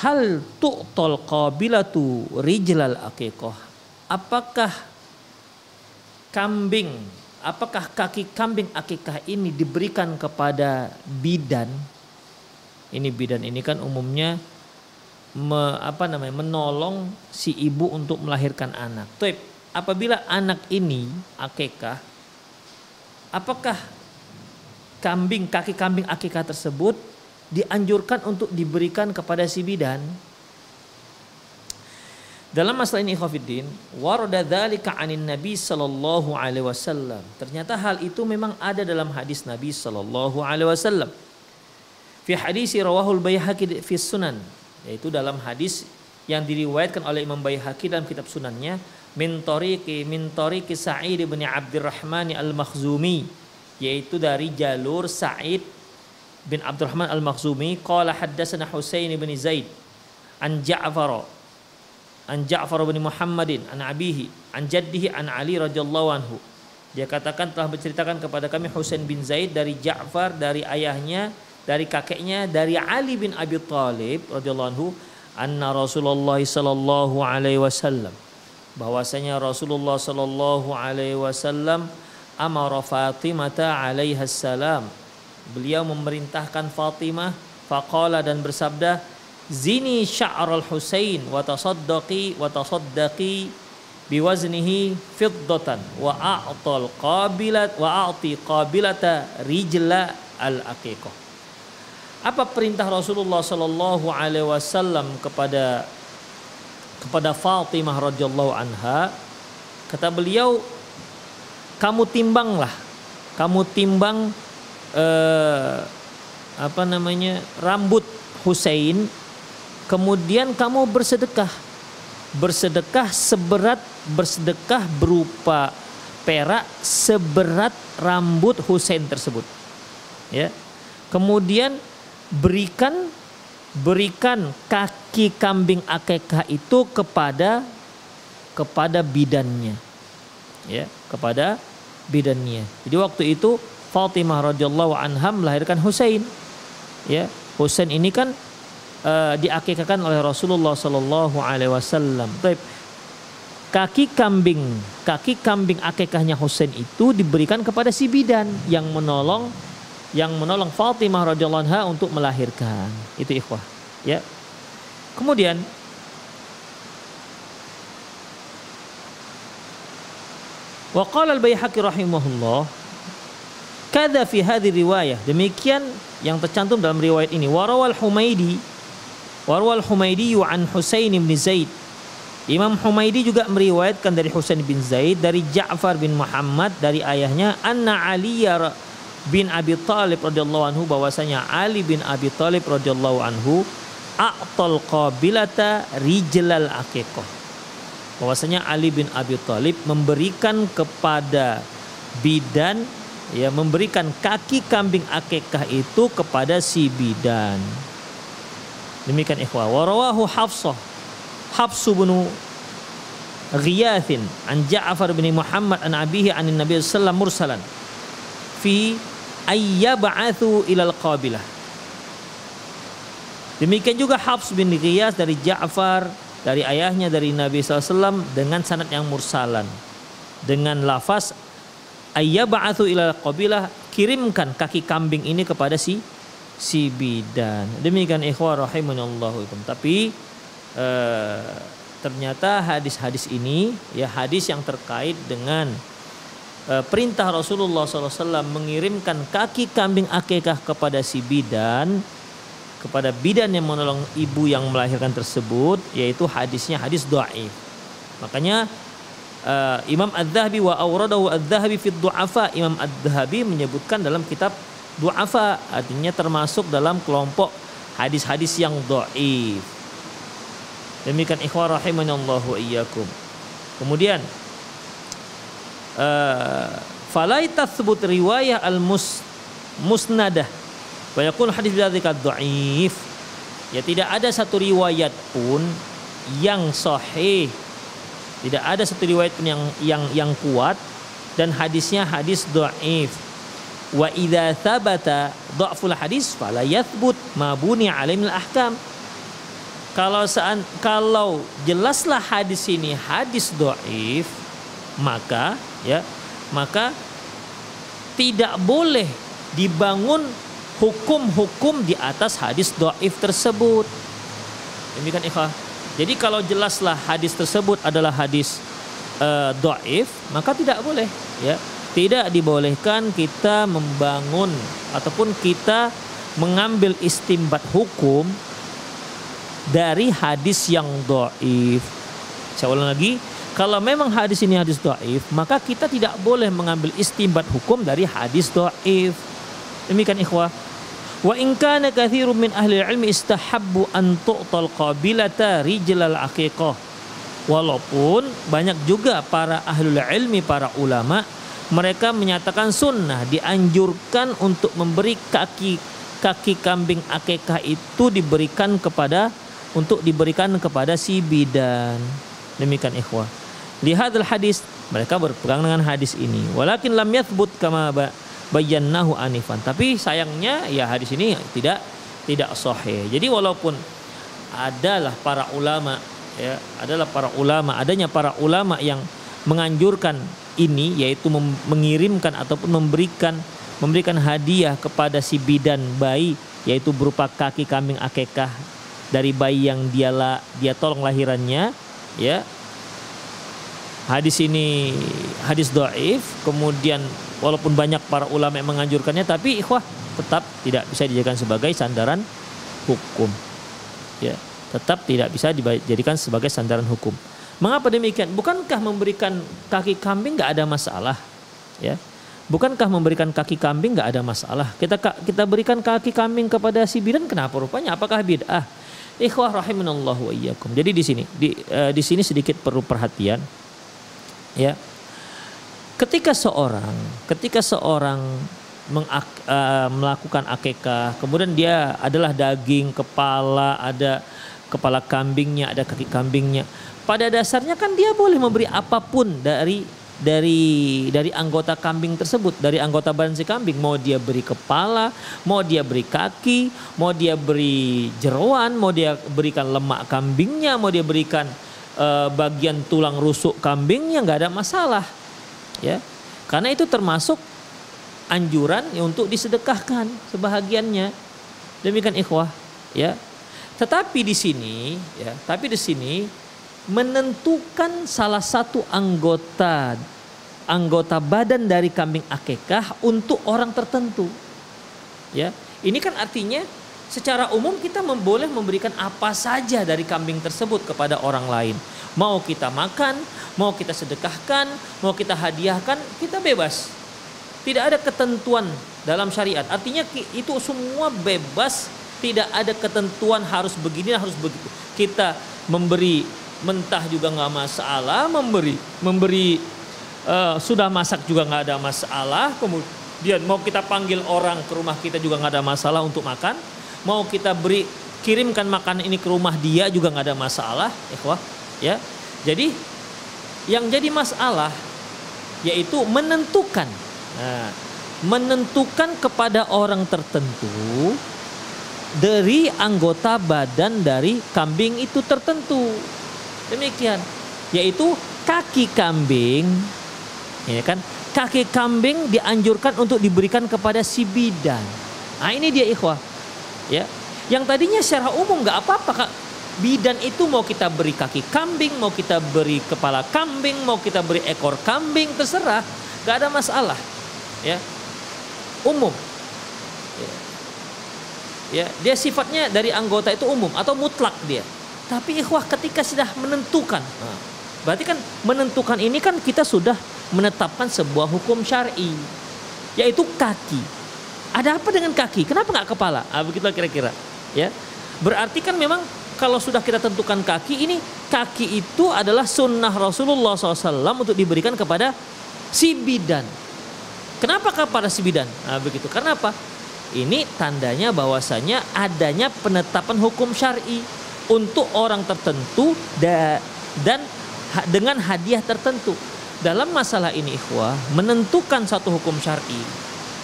Hal tu'tol qabilatu rijlal aqiqah apakah kambing apakah kaki kambing akikah ini diberikan kepada bidan ini bidan ini kan umumnya me, apa namanya menolong si ibu untuk melahirkan anak. Tuh, apabila anak ini akikah, apakah kambing kaki kambing akikah tersebut dianjurkan untuk diberikan kepada si bidan? Dalam masalah ini ikhwafiddin, warada dzalika 'anin Nabi sallallahu alaihi wasallam. Ternyata hal itu memang ada dalam hadis Nabi sallallahu alaihi wasallam. Fi hadis rawahul Baihaqi fi Sunan, yaitu dalam hadis yang diriwayatkan oleh Imam Baihaqi dalam kitab Sunannya min tariqi min tariqi Sa'id bin Abdurrahman Al-Makhzumi, yaitu dari jalur Sa'id bin Abdurrahman Al-Makhzumi qala haddatsana Husain bin Zaid an Ja'far an Ja'far bin Muhammadin an abihi an jaddihi an Ali radhiyallahu anhu. Dia katakan telah menceritakan kepada kami Husain bin Zaid dari Ja'far dari ayahnya dari kakeknya dari Ali bin Abi Thalib radhiyallahu anhu anna Rasulullah sallallahu alaihi wasallam bahwasanya Rasulullah sallallahu alaihi wasallam amara Fatimah alaiha salam beliau memerintahkan Fatimah faqala dan bersabda zini sya'ral Husain wa tasaddaqi wa tasaddaqi biwaznihi fiddatan wa a'tal qabilat wa a'ti qabilata rijla al aqiqah apa perintah Rasulullah sallallahu alaihi wasallam kepada kepada Fatimah radhiyallahu anha? Kata beliau kamu timbanglah kamu timbang eh, apa namanya rambut Husain kemudian kamu bersedekah. Bersedekah seberat bersedekah berupa perak seberat rambut Husain tersebut. Ya. Kemudian berikan berikan kaki kambing akekah itu kepada kepada bidannya. Ya kepada bidannya. Jadi waktu itu Fatimah radhiyallahu anha melahirkan Husain ya Husain ini kan uh, diakikahkan oleh Rasulullah Sallallahu Alaihi Wasallam. Kaki kambing, kaki kambing akikahnya Husain itu diberikan kepada si bidan yang menolong, yang menolong Fatimah radhiyallahu anha untuk melahirkan. Itu ikhwah, ya. Kemudian Wa qala al-Baihaqi rahimahullah kada fi hadhihi riwayah demikian yang tercantum dalam riwayat ini warawal Humaidi Warwal Humaidi an Husain bin Zaid. Imam Humaidi juga meriwayatkan dari Husain bin Zaid dari Ja'far bin Muhammad dari ayahnya anna Ali bin Abi Thalib radhiyallahu anhu bahwasanya Ali bin Abi Thalib radhiyallahu anhu a'tal qabilata rijlal aqiqah. Bahwasanya Ali bin Abi Thalib memberikan kepada bidan ya memberikan kaki kambing akikah itu kepada si bidan. Demikian ikhwah. Warawahu Hafsah. Hafsu bin Ghiyathin an Ja'far bin Muhammad an abihi an Nabi sallallahu mursalan fi ayyab'athu ilal qabilah. Demikian juga Hafs bin Ghiyas dari Ja'far dari ayahnya dari Nabi SAW dengan sanad yang mursalan dengan lafaz ayyab'athu ilal qabilah kirimkan kaki kambing ini kepada si si bidan. Demikian ikhwah rahimanallahu Tapi eh, ternyata hadis-hadis ini ya hadis yang terkait dengan eh, perintah Rasulullah SAW mengirimkan kaki kambing akikah kepada si bidan kepada bidan yang menolong ibu yang melahirkan tersebut yaitu hadisnya hadis doaif. Makanya uh, Imam Ad-Dhahabi wa awradahu Ad-Dhahabi fi du'afa. Imam Ad-Dhahabi menyebutkan dalam kitab du'afa artinya termasuk dalam kelompok hadis-hadis yang dhaif. Demikian ikhwah rahimanallahu iyyakum. Kemudian uh, falai tathbut riwayah al-mus musnadah wa yakun hadis bidzalika dhaif. Ya tidak ada satu riwayat pun yang sahih. Tidak ada satu riwayat pun yang yang yang kuat dan hadisnya hadis dhaif. Wa idza thabata dha'ful hadis fala yathbut ma buni alaihil ahkam. Kalau saan, kalau jelaslah hadis ini hadis dhaif, maka ya, maka tidak boleh dibangun hukum-hukum di atas hadis dhaif tersebut. Demikian ikhwah. Jadi kalau jelaslah hadis tersebut adalah hadis uh, dhaif, maka tidak boleh ya. Tidak dibolehkan kita membangun ataupun kita mengambil istimbat hukum dari hadis yang dhaif. Saya ulang lagi, kalau memang hadis ini hadis dhaif, maka kita tidak boleh mengambil istimbat hukum dari hadis dhaif. Demikian ikhwah. Wa in kana katsirun min ahli ilmi istahabbu an tu'tal qabilata rijlal aqiqah. Walaupun banyak juga para ahlul ilmi, para ulama, mereka menyatakan sunnah dianjurkan untuk memberi kaki kaki kambing akekah itu diberikan kepada untuk diberikan kepada si bidan. Demikian ikhwah. Lihat hadis mereka berpegang dengan hadis ini. Walakin lam yathbut kama bayannahu anifan. Tapi sayangnya ya hadis ini tidak tidak sahih. Jadi walaupun adalah para ulama ya, adalah para ulama, adanya para ulama yang menganjurkan ini yaitu mengirimkan ataupun memberikan memberikan hadiah kepada si bidan bayi yaitu berupa kaki kambing akekah dari bayi yang dia la, dia tolong lahirannya ya hadis ini hadis doif kemudian walaupun banyak para ulama yang menganjurkannya tapi ikhwah tetap tidak bisa dijadikan sebagai sandaran hukum ya tetap tidak bisa dijadikan sebagai sandaran hukum Mengapa demikian? Bukankah memberikan kaki kambing nggak ada masalah? Ya, bukankah memberikan kaki kambing nggak ada masalah? Kita kita berikan kaki kambing kepada si bidan kenapa rupanya? Apakah bid'ah? Ikhwah rahimanallahu wa iyyakum. Jadi di sini di uh, di sini sedikit perlu perhatian. Ya. Ketika seorang ketika seorang mengak, uh, melakukan akekah, kemudian dia adalah daging, kepala, ada kepala kambingnya, ada kaki kambingnya pada dasarnya kan dia boleh memberi apa pun dari dari dari anggota kambing tersebut, dari anggota badan si kambing, mau dia beri kepala, mau dia beri kaki, mau dia beri jeroan, mau dia berikan lemak kambingnya, mau dia berikan uh, bagian tulang rusuk kambingnya nggak ada masalah, ya, karena itu termasuk anjuran untuk disedekahkan sebahagiannya, demikian ikhwah, ya. Tetapi di sini, ya, tapi di sini menentukan salah satu anggota anggota badan dari kambing akekah untuk orang tertentu. Ya, ini kan artinya secara umum kita memboleh memberikan apa saja dari kambing tersebut kepada orang lain. Mau kita makan, mau kita sedekahkan, mau kita hadiahkan, kita bebas. Tidak ada ketentuan dalam syariat. Artinya itu semua bebas, tidak ada ketentuan harus begini, harus begitu. Kita memberi mentah juga nggak masalah memberi memberi uh, sudah masak juga nggak ada masalah kemudian mau kita panggil orang ke rumah kita juga nggak ada masalah untuk makan mau kita beri kirimkan makanan ini ke rumah dia juga nggak ada masalah ikhwah ya jadi yang jadi masalah yaitu menentukan nah, menentukan kepada orang tertentu dari anggota badan dari kambing itu tertentu Demikian, yaitu kaki kambing, ya kan? Kaki kambing dianjurkan untuk diberikan kepada si bidan. Nah ini dia ikhwah, ya. Yang tadinya secara umum nggak apa-apa. Bidan itu mau kita beri kaki kambing, mau kita beri kepala kambing, mau kita beri ekor kambing, terserah, nggak ada masalah, ya. Umum, ya. Dia sifatnya dari anggota itu umum atau mutlak dia. Tapi ikhwah ketika sudah menentukan, nah, Berarti kan menentukan ini kan kita sudah menetapkan sebuah hukum syar'i yaitu kaki. Ada apa dengan kaki? Kenapa nggak kepala? Ah, begitu kira-kira. Ya, berarti kan memang kalau sudah kita tentukan kaki ini kaki itu adalah sunnah Rasulullah SAW untuk diberikan kepada si bidan. Kenapa kepada si bidan? Nah, begitu. Karena apa? Ini tandanya bahwasanya adanya penetapan hukum syar'i untuk orang tertentu dan dengan hadiah tertentu. Dalam masalah ini ikhwah, menentukan satu hukum syar'i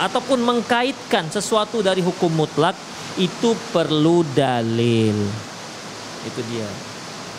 ataupun mengkaitkan sesuatu dari hukum mutlak itu perlu dalil. Itu dia.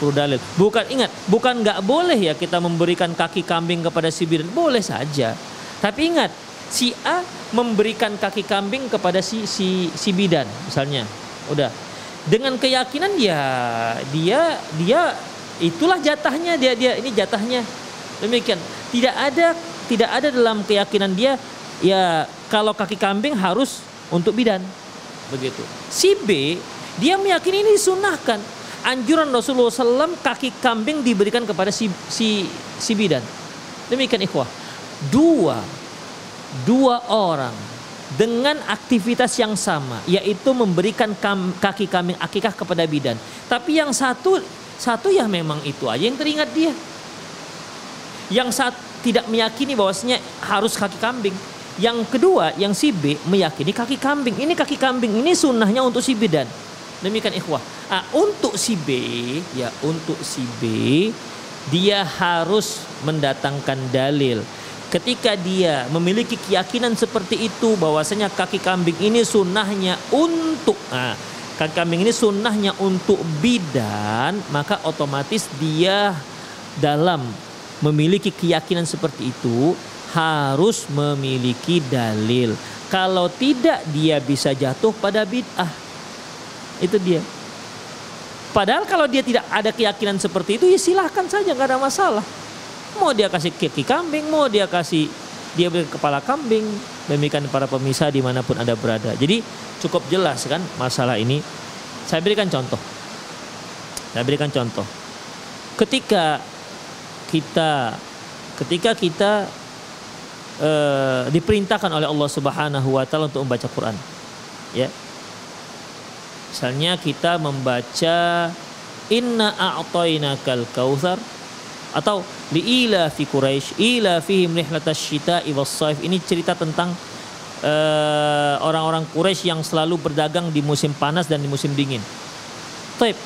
Perlu dalil. Bukan ingat, bukan nggak boleh ya kita memberikan kaki kambing kepada si bidan. Boleh saja. Tapi ingat, si A memberikan kaki kambing kepada si si si bidan misalnya. Udah. Dengan keyakinan dia dia dia itulah jatahnya dia dia ini jatahnya. Demikian. Tidak ada tidak ada dalam keyakinan dia ya kalau kaki kambing harus untuk bidan. Begitu. Si B dia meyakini ini disunahkan. Anjuran Rasulullah SAW kaki kambing diberikan kepada si si si bidan. Demikian ikhwah. Dua dua orang dengan aktivitas yang sama yaitu memberikan kam, kaki kambing akikah kepada bidan. Tapi yang satu satu ya memang itu aja yang teringat dia. Yang saat tidak meyakini bahwasanya harus kaki kambing. Yang kedua yang si B meyakini kaki kambing. Ini kaki kambing ini sunnahnya untuk si bidan demikian ikhwah. Ah, untuk si B ya untuk si B dia harus mendatangkan dalil. Ketika dia memiliki keyakinan seperti itu bahwasanya kaki kambing ini sunnahnya untuk nah, kaki kambing ini sunnahnya untuk bidan maka otomatis dia dalam memiliki keyakinan seperti itu harus memiliki dalil. Kalau tidak dia bisa jatuh pada bid'ah itu dia padahal kalau dia tidak ada keyakinan seperti itu ya silahkan saja nggak ada masalah Mau dia kasih kaki kambing, mau dia kasih dia beri kepala kambing. Demikian para pemisah di mana pun ada berada. Jadi cukup jelas kan masalah ini. Saya berikan contoh. Saya berikan contoh. Ketika kita ketika kita e, diperintahkan oleh Allah Subhanahu wa taala untuk membaca Quran. Ya. Misalnya kita membaca Inna a'tainakal kautsar atau liila fi Quraisy ila fihim rihlatas syita'i was saif ini cerita tentang uh, orang-orang Quraisy yang selalu berdagang di musim panas dan di musim dingin. Taib.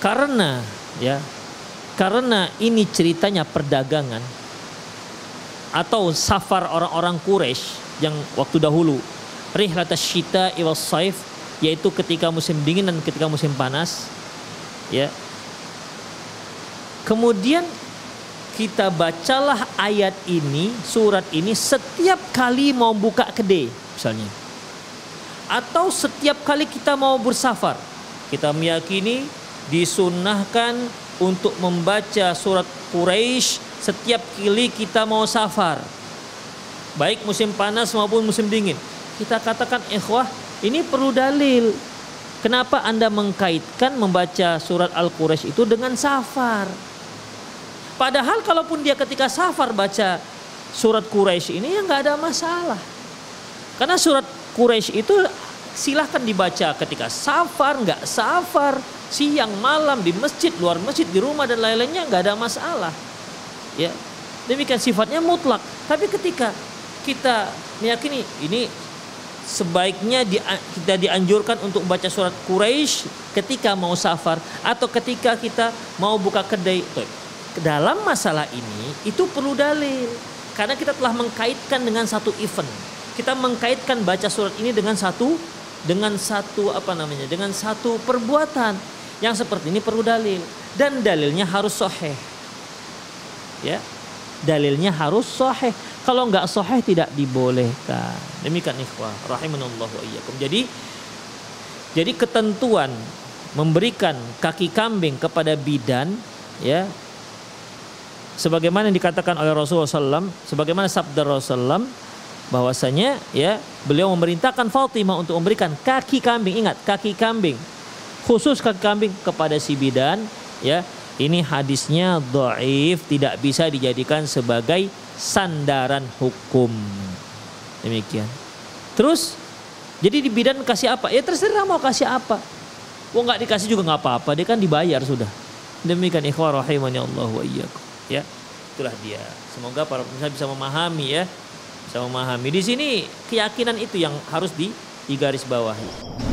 Karena ya karena ini ceritanya perdagangan atau safar orang-orang Quraisy yang waktu dahulu rihlatas syita'i was saif yaitu ketika musim dingin dan ketika musim panas ya Kemudian kita bacalah ayat ini, surat ini setiap kali mau buka kedai misalnya. Atau setiap kali kita mau bersafar. Kita meyakini disunahkan untuk membaca surat Quraisy setiap kali kita mau safar. Baik musim panas maupun musim dingin. Kita katakan ikhwah, ini perlu dalil. Kenapa Anda mengkaitkan membaca surat Al-Quraisy itu dengan safar? Padahal kalaupun dia ketika safar baca surat Quraisy ini ya nggak ada masalah. Karena surat Quraisy itu silahkan dibaca ketika safar, nggak safar, siang, malam, di masjid, luar masjid, di rumah dan lain-lainnya nggak ada masalah. Ya, demikian sifatnya mutlak. Tapi ketika kita meyakini ini sebaiknya di, kita dianjurkan untuk baca surat Quraisy ketika mau safar atau ketika kita mau buka kedai. Dalam masalah ini itu perlu dalil. Karena kita telah mengkaitkan dengan satu event. Kita mengkaitkan baca surat ini dengan satu dengan satu apa namanya dengan satu perbuatan. Yang seperti ini perlu dalil. Dan dalilnya harus soheh ya dalilnya harus soheh kalau nggak soheh tidak dibolehkan. Demikian ikhwah rahimanallah wa iyyakum. Jadi jadi ketentuan memberikan kaki kambing kepada bidan ya sebagaimana yang dikatakan oleh Rasulullah SAW, sebagaimana sabda Rasulullah SAW, bahwasanya ya beliau memerintahkan Fatimah untuk memberikan kaki kambing, ingat kaki kambing, khusus kaki kambing kepada si bidan, ya Ini hadisnya dhaif, tidak bisa dijadikan sebagai sandaran hukum. Demikian. Terus jadi di bidan kasih apa? Ya terserah mau kasih apa. Wong nggak dikasih juga nggak apa-apa, dia kan dibayar sudah. Demikian ikhwah rahimani Allah wa. Ya, itulah dia. Semoga para pemirsa bisa memahami ya. Bisa memahami. Di sini keyakinan itu yang harus di, digaris bawahi.